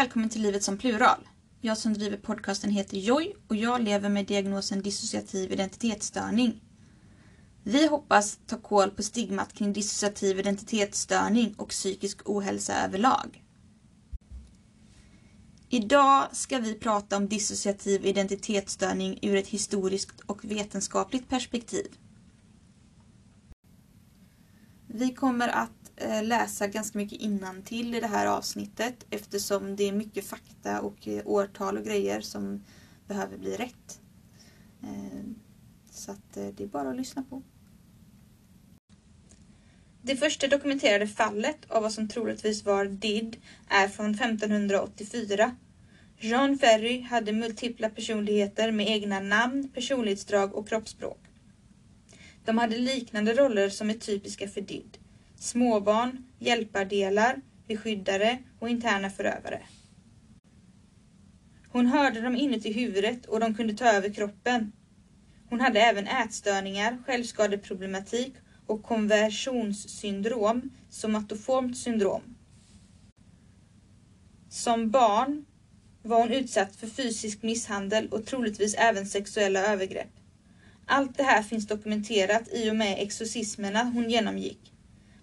välkommen till Livet som plural. Jag som driver podcasten heter Joy och jag lever med diagnosen dissociativ identitetsstörning. Vi hoppas ta koll på stigmat kring dissociativ identitetsstörning och psykisk ohälsa överlag. Idag ska vi prata om dissociativ identitetsstörning ur ett historiskt och vetenskapligt perspektiv. Vi kommer att eh, läsa ganska mycket innantill i det här avsnittet eftersom det är mycket fakta och eh, årtal och grejer som behöver bli rätt. Eh, så att det är bara att lyssna på. Det första dokumenterade fallet av vad som troligtvis var DID är från 1584. Jean Ferry hade multipla personligheter med egna namn, personlighetsdrag och kroppsspråk. De hade liknande roller som är typiska för DID. Småbarn, hjälpardelar, beskyddare och interna förövare. Hon hörde dem inuti huvudet och de kunde ta över kroppen. Hon hade även ätstörningar, självskadeproblematik och konversionssyndrom, somatoformt syndrom. Som barn var hon utsatt för fysisk misshandel och troligtvis även sexuella övergrepp. Allt det här finns dokumenterat i och med exorcismerna hon genomgick.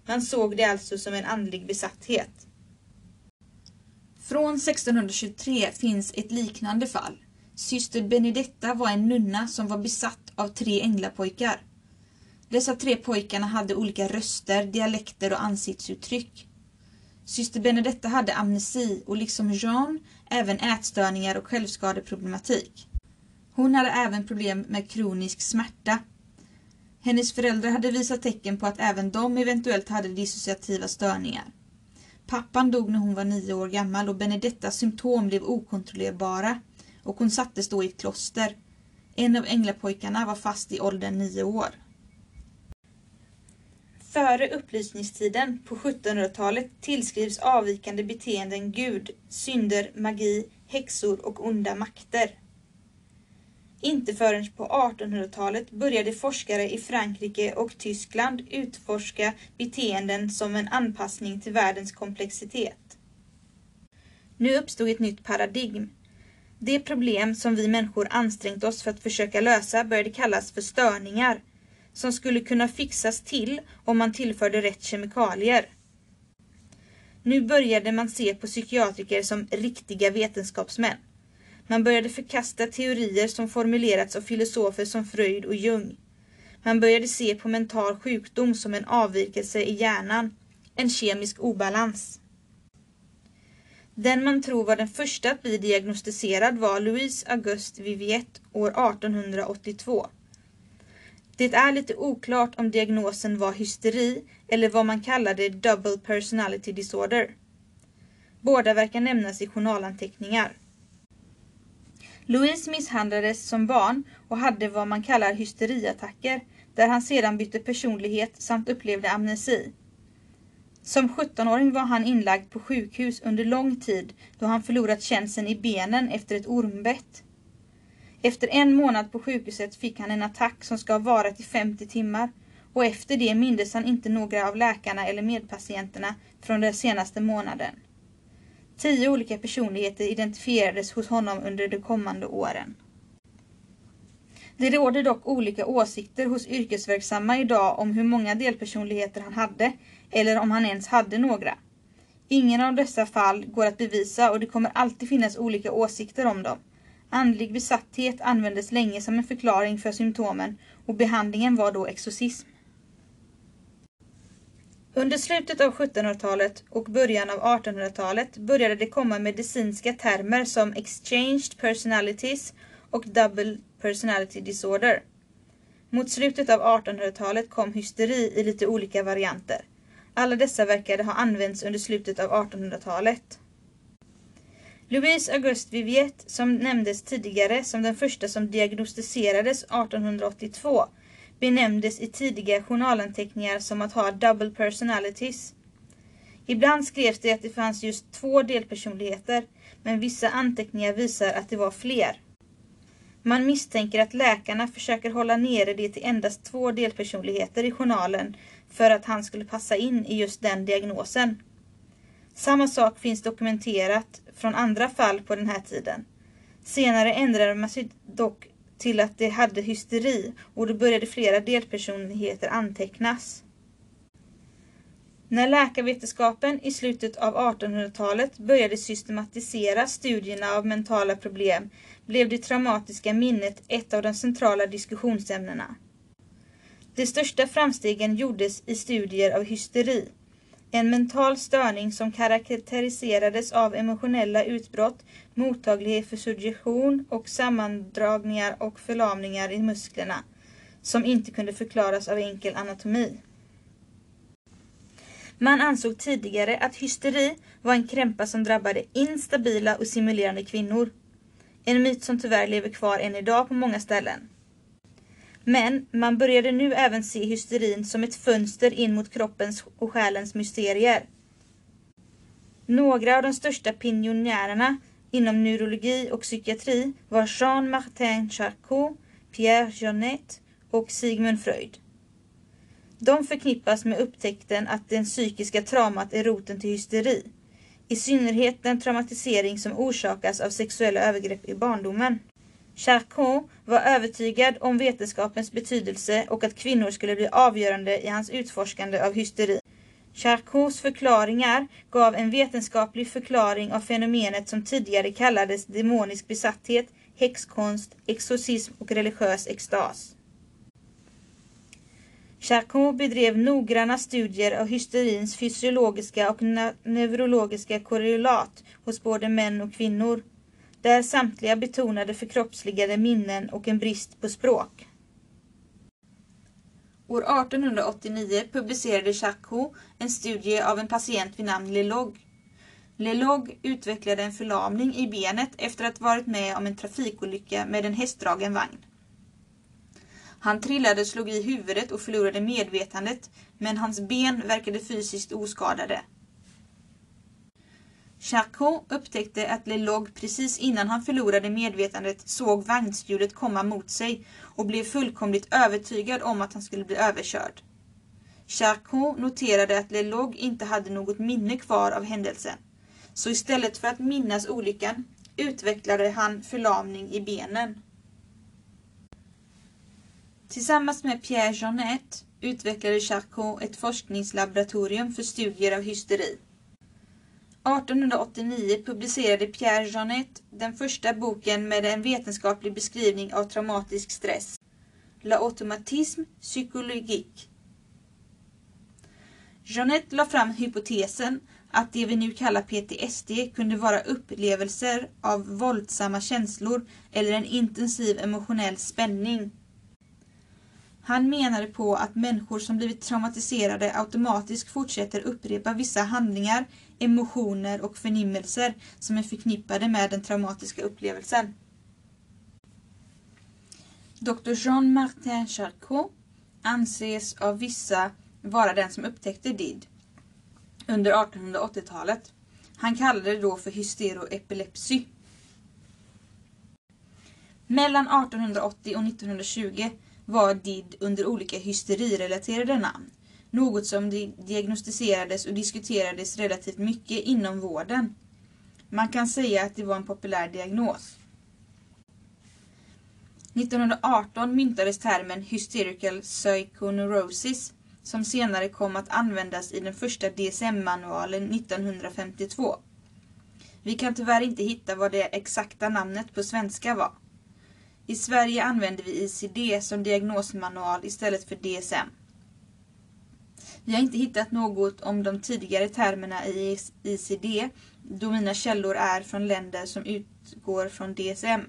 Man såg det alltså som en andlig besatthet. Från 1623 finns ett liknande fall. Syster Benedetta var en nunna som var besatt av tre änglapojkar. Dessa tre pojkarna hade olika röster, dialekter och ansiktsuttryck. Syster Benedetta hade amnesi och liksom Jean även ätstörningar och självskadeproblematik. Hon hade även problem med kronisk smärta. Hennes föräldrar hade visat tecken på att även de eventuellt hade dissociativa störningar. Pappan dog när hon var nio år gammal och Benedettas symptom blev okontrollerbara och hon sattes då i ett kloster. En av änglapojkarna var fast i åldern nio år. Före upplysningstiden på 1700-talet tillskrivs avvikande beteenden Gud, synder, magi, häxor och onda makter. Inte förrän på 1800-talet började forskare i Frankrike och Tyskland utforska beteenden som en anpassning till världens komplexitet. Nu uppstod ett nytt paradigm. Det problem som vi människor ansträngt oss för att försöka lösa började kallas för störningar som skulle kunna fixas till om man tillförde rätt kemikalier. Nu började man se på psykiatriker som riktiga vetenskapsmän. Man började förkasta teorier som formulerats av filosofer som Freud och Jung. Man började se på mental sjukdom som en avvikelse i hjärnan, en kemisk obalans. Den man tror var den första att bli diagnostiserad var Louise Auguste Viviette år 1882. Det är lite oklart om diagnosen var hysteri eller vad man kallade double personality disorder. Båda verkar nämnas i journalanteckningar. Louise misshandlades som barn och hade vad man kallar hysteriattacker där han sedan bytte personlighet samt upplevde amnesi. Som 17-åring var han inlagd på sjukhus under lång tid då han förlorat känseln i benen efter ett ormbett. Efter en månad på sjukhuset fick han en attack som ska ha varat i 50 timmar och efter det mindes han inte några av läkarna eller medpatienterna från den senaste månaden. Tio olika personligheter identifierades hos honom under de kommande åren. Det råder dock olika åsikter hos yrkesverksamma idag om hur många delpersonligheter han hade eller om han ens hade några. Ingen av dessa fall går att bevisa och det kommer alltid finnas olika åsikter om dem. Andlig besatthet användes länge som en förklaring för symptomen och behandlingen var då exorcism. Under slutet av 1700-talet och början av 1800-talet började det komma medicinska termer som exchanged personalities och double personality disorder. Mot slutet av 1800-talet kom hysteri i lite olika varianter. Alla dessa verkade ha använts under slutet av 1800-talet. Louise Auguste Viviette, som nämndes tidigare som den första som diagnostiserades 1882, benämndes i tidiga journalanteckningar som att ha double personalities. Ibland skrevs det att det fanns just två delpersonligheter, men vissa anteckningar visar att det var fler. Man misstänker att läkarna försöker hålla nere det till endast två delpersonligheter i journalen för att han skulle passa in i just den diagnosen. Samma sak finns dokumenterat från andra fall på den här tiden. Senare ändrade man sig dock till att de hade hysteri och då började flera delpersonligheter antecknas. När läkarvetenskapen i slutet av 1800-talet började systematisera studierna av mentala problem blev det traumatiska minnet ett av de centrala diskussionsämnena. De största framstegen gjordes i studier av hysteri, en mental störning som karaktäriserades av emotionella utbrott, mottaglighet för suggestion och sammandragningar och förlamningar i musklerna, som inte kunde förklaras av enkel anatomi. Man ansåg tidigare att hysteri var en krämpa som drabbade instabila och simulerande kvinnor. En myt som tyvärr lever kvar än idag på många ställen. Men man började nu även se hysterin som ett fönster in mot kroppens och själens mysterier. Några av de största pionjärerna inom neurologi och psykiatri var Jean-Martin Charcot, Pierre Janet och Sigmund Freud. De förknippas med upptäckten att det psykiska traumat är roten till hysteri. I synnerhet den traumatisering som orsakas av sexuella övergrepp i barndomen. Charcot var övertygad om vetenskapens betydelse och att kvinnor skulle bli avgörande i hans utforskande av hysteri. Charcots förklaringar gav en vetenskaplig förklaring av fenomenet som tidigare kallades demonisk besatthet, häxkonst, exorcism och religiös extas. Charcot bedrev noggranna studier av hysterins fysiologiska och neurologiska korrelat hos både män och kvinnor där samtliga betonade förkroppsligade minnen och en brist på språk. År 1889 publicerade Chaco en studie av en patient vid namn Lelog. Lelog utvecklade en förlamning i benet efter att varit med om en trafikolycka med en hästdragen vagn. Han trillade, slog i huvudet och förlorade medvetandet, men hans ben verkade fysiskt oskadade. Charcot upptäckte att Lelog precis innan han förlorade medvetandet såg vagnshjulet komma mot sig och blev fullkomligt övertygad om att han skulle bli överkörd. Charcot noterade att Lelog inte hade något minne kvar av händelsen. Så istället för att minnas olyckan utvecklade han förlamning i benen. Tillsammans med Pierre Jeanette utvecklade Charcot ett forskningslaboratorium för studier av hysteri. 1889 publicerade Pierre Janet den första boken med en vetenskaplig beskrivning av traumatisk stress, La automatisme psychologique. Janet la fram hypotesen att det vi nu kallar PTSD kunde vara upplevelser av våldsamma känslor eller en intensiv emotionell spänning. Han menade på att människor som blivit traumatiserade automatiskt fortsätter upprepa vissa handlingar emotioner och förnimmelser som är förknippade med den traumatiska upplevelsen. Dr. Jean-Martin Charcot anses av vissa vara den som upptäckte DID under 1880-talet. Han kallade det då för hysteroepilepsi. Mellan 1880 och 1920 var DID under olika hysterirelaterade namn något som diagnostiserades och diskuterades relativt mycket inom vården. Man kan säga att det var en populär diagnos. 1918 myntades termen hysterical psychoneurosis som senare kom att användas i den första DSM-manualen 1952. Vi kan tyvärr inte hitta vad det exakta namnet på svenska var. I Sverige använder vi ICD som diagnosmanual istället för DSM. Vi har inte hittat något om de tidigare termerna i ICD då mina källor är från länder som utgår från DSM.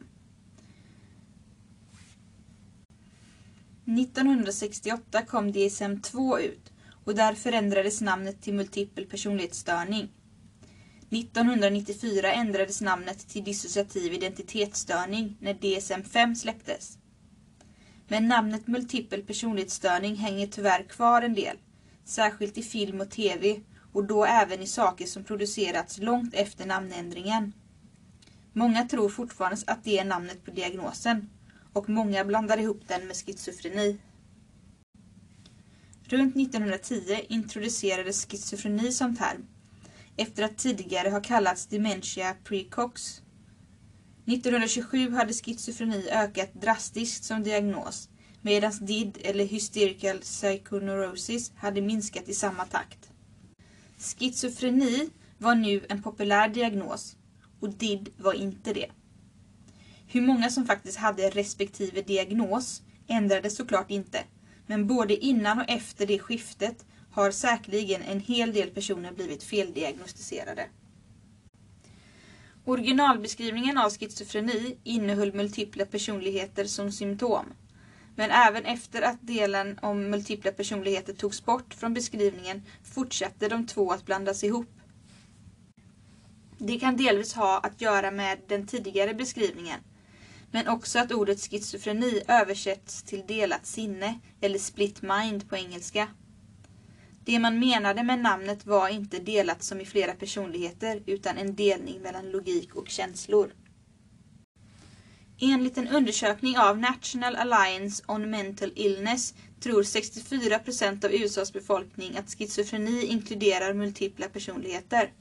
1968 kom DSM-2 ut och där förändrades namnet till multipel personlighetsstörning. 1994 ändrades namnet till dissociativ identitetsstörning när DSM-5 släpptes. Men namnet multipel personlighetsstörning hänger tyvärr kvar en del särskilt i film och tv och då även i saker som producerats långt efter namnändringen. Många tror fortfarande att det är namnet på diagnosen och många blandar ihop den med schizofreni. Runt 1910 introducerades schizofreni som term efter att tidigare ha kallats dementia precox. 1927 hade schizofreni ökat drastiskt som diagnos medan DID eller hysterical psychoneurosis hade minskat i samma takt. Schizofreni var nu en populär diagnos och DID var inte det. Hur många som faktiskt hade respektive diagnos ändrades såklart inte, men både innan och efter det skiftet har säkerligen en hel del personer blivit feldiagnostiserade. Originalbeskrivningen av schizofreni innehöll multipla personligheter som symptom. Men även efter att delen om multipla personligheter togs bort från beskrivningen fortsatte de två att blandas ihop. Det kan delvis ha att göra med den tidigare beskrivningen, men också att ordet schizofreni översätts till delat sinne eller split mind på engelska. Det man menade med namnet var inte delat som i flera personligheter utan en delning mellan logik och känslor. Enligt en undersökning av National Alliance on Mental Illness tror 64 procent av USAs befolkning att schizofreni inkluderar multipla personligheter.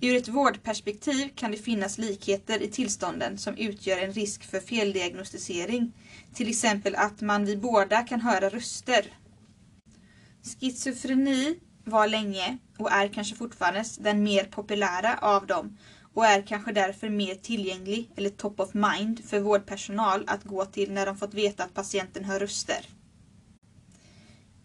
Ur ett vårdperspektiv kan det finnas likheter i tillstånden som utgör en risk för feldiagnostisering. Till exempel att man vid båda kan höra röster. Schizofreni var länge, och är kanske fortfarande, den mer populära av dem och är kanske därför mer tillgänglig eller top of mind för vårdpersonal att gå till när de fått veta att patienten hör röster.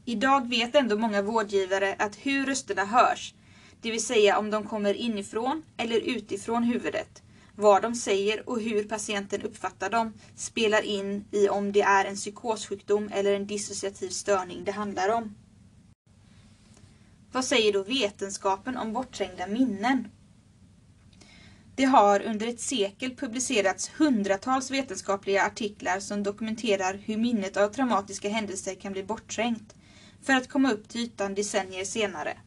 Idag vet ändå många vårdgivare att hur rösterna hörs, det vill säga om de kommer inifrån eller utifrån huvudet, vad de säger och hur patienten uppfattar dem spelar in i om det är en psykossjukdom eller en dissociativ störning det handlar om. Vad säger då vetenskapen om bortträngda minnen? Det har under ett sekel publicerats hundratals vetenskapliga artiklar som dokumenterar hur minnet av traumatiska händelser kan bli bortträngt för att komma upp till ytan decennier senare.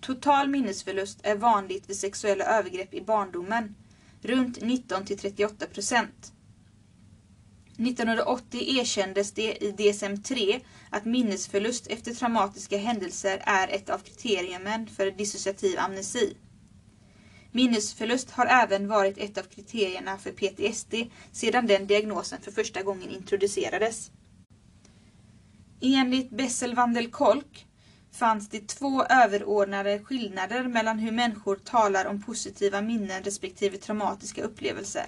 Total minnesförlust är vanligt vid sexuella övergrepp i barndomen, runt 19 38 procent. 1980 erkändes det i DSM-3 att minnesförlust efter traumatiska händelser är ett av kriterierna för dissociativ amnesi. Minnesförlust har även varit ett av kriterierna för PTSD sedan den diagnosen för första gången introducerades. Enligt Bessel-van-der-Kolk fanns det två överordnade skillnader mellan hur människor talar om positiva minnen respektive traumatiska upplevelser.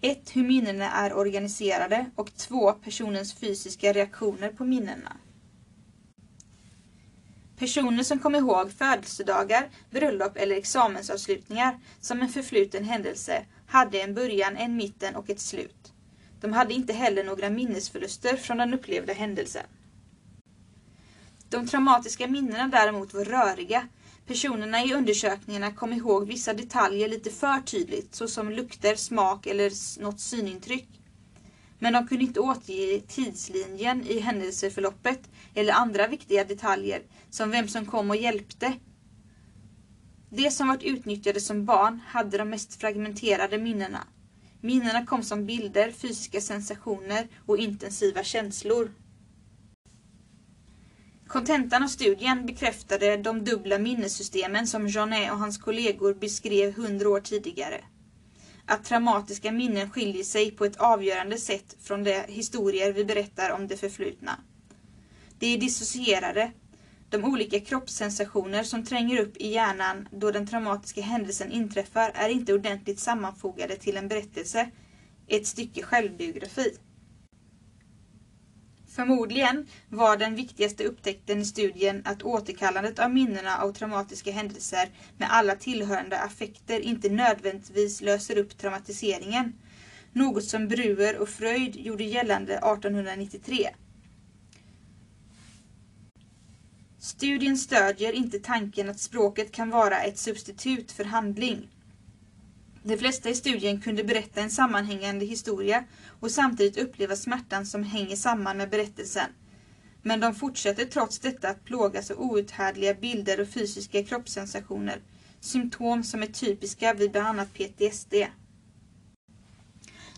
1. Hur minnena är organiserade och 2. Personens fysiska reaktioner på minnena. Personer som kom ihåg födelsedagar, bröllop eller examensavslutningar som en förfluten händelse hade en början, en mitten och ett slut. De hade inte heller några minnesförluster från den upplevda händelsen. De traumatiska minnena däremot var röriga. Personerna i undersökningarna kom ihåg vissa detaljer lite för tydligt, såsom lukter, smak eller något synintryck. Men de kunde inte återge tidslinjen i händelseförloppet eller andra viktiga detaljer, som vem som kom och hjälpte. De som varit utnyttjade som barn hade de mest fragmenterade minnena. Minnena kom som bilder, fysiska sensationer och intensiva känslor. Kontentan av studien bekräftade de dubbla minnessystemen som Janet och hans kollegor beskrev hundra år tidigare. Att traumatiska minnen skiljer sig på ett avgörande sätt från de historier vi berättar om det förflutna. De är dissocierade. De olika kroppssensationer som tränger upp i hjärnan då den traumatiska händelsen inträffar är inte ordentligt sammanfogade till en berättelse, ett stycke självbiografi. Förmodligen var den viktigaste upptäckten i studien att återkallandet av minnena av traumatiska händelser med alla tillhörande affekter inte nödvändigtvis löser upp traumatiseringen. Något som Bruer och Freud gjorde gällande 1893. Studien stödjer inte tanken att språket kan vara ett substitut för handling. De flesta i studien kunde berätta en sammanhängande historia och samtidigt uppleva smärtan som hänger samman med berättelsen. Men de fortsätter trots detta att plågas av outhärdliga bilder och fysiska kroppssensationer, symptom som är typiska vid bland annat PTSD.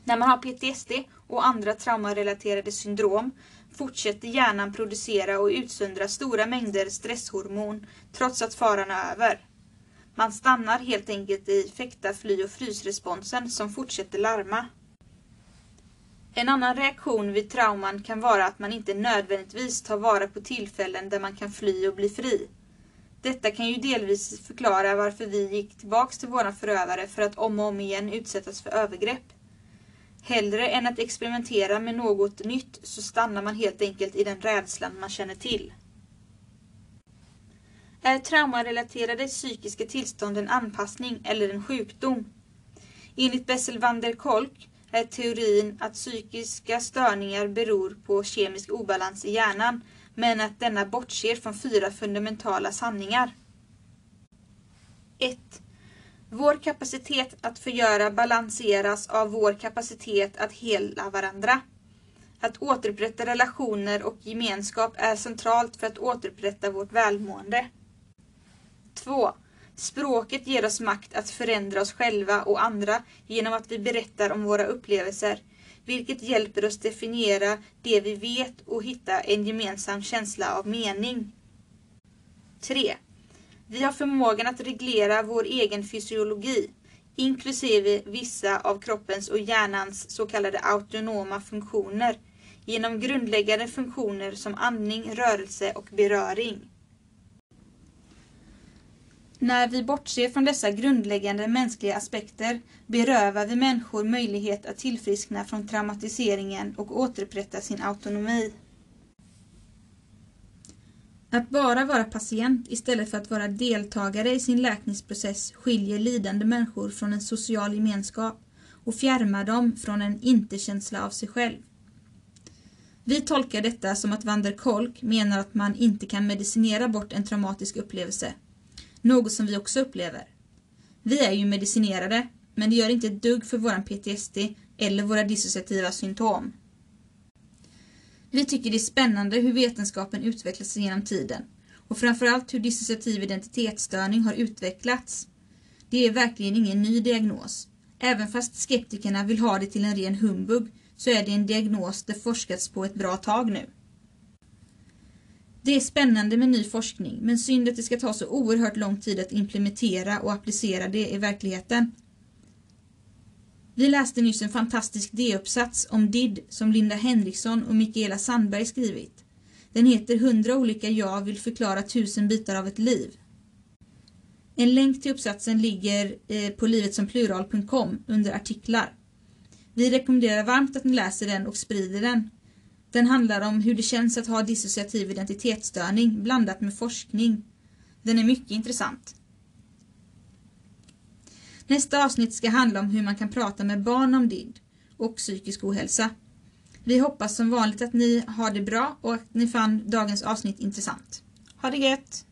När man har PTSD och andra traumarelaterade syndrom fortsätter hjärnan producera och utsöndra stora mängder stresshormon trots att faran är över. Man stannar helt enkelt i fäkta, fly och frysresponsen som fortsätter larma. En annan reaktion vid trauman kan vara att man inte nödvändigtvis tar vara på tillfällen där man kan fly och bli fri. Detta kan ju delvis förklara varför vi gick tillbaks till våra förövare för att om och om igen utsättas för övergrepp. Hellre än att experimentera med något nytt så stannar man helt enkelt i den rädslan man känner till. Är traumarelaterade psykiska tillstånd en anpassning eller en sjukdom? Enligt Bessel van der Kolk är teorin att psykiska störningar beror på kemisk obalans i hjärnan men att denna bortser från fyra fundamentala sanningar. 1. Vår kapacitet att förgöra balanseras av vår kapacitet att hela varandra. Att återupprätta relationer och gemenskap är centralt för att återupprätta vårt välmående. 2. Språket ger oss makt att förändra oss själva och andra genom att vi berättar om våra upplevelser, vilket hjälper oss definiera det vi vet och hitta en gemensam känsla av mening. 3. Vi har förmågan att reglera vår egen fysiologi, inklusive vissa av kroppens och hjärnans så kallade autonoma funktioner, genom grundläggande funktioner som andning, rörelse och beröring. När vi bortser från dessa grundläggande mänskliga aspekter berövar vi människor möjlighet att tillfriskna från traumatiseringen och återupprätta sin autonomi. Att bara vara patient istället för att vara deltagare i sin läkningsprocess skiljer lidande människor från en social gemenskap och fjärmar dem från en inte-känsla av sig själv. Vi tolkar detta som att van der Kolk menar att man inte kan medicinera bort en traumatisk upplevelse något som vi också upplever. Vi är ju medicinerade, men det gör inte ett dugg för våran PTSD eller våra dissociativa symptom. Vi tycker det är spännande hur vetenskapen utvecklas genom tiden och framförallt hur dissociativ identitetsstörning har utvecklats. Det är verkligen ingen ny diagnos. Även fast skeptikerna vill ha det till en ren humbug så är det en diagnos det forskats på ett bra tag nu. Det är spännande med ny forskning, men synd att det ska ta så oerhört lång tid att implementera och applicera det i verkligheten. Vi läste nyss en fantastisk D-uppsats om DID som Linda Henriksson och Mikaela Sandberg skrivit. Den heter 100 olika jag vill förklara tusen bitar av ett liv. En länk till uppsatsen ligger eh, på livetssomplural.com under artiklar. Vi rekommenderar varmt att ni läser den och sprider den. Den handlar om hur det känns att ha dissociativ identitetsstörning blandat med forskning. Den är mycket intressant. Nästa avsnitt ska handla om hur man kan prata med barn om DID och psykisk ohälsa. Vi hoppas som vanligt att ni har det bra och att ni fann dagens avsnitt intressant. Ha det gött!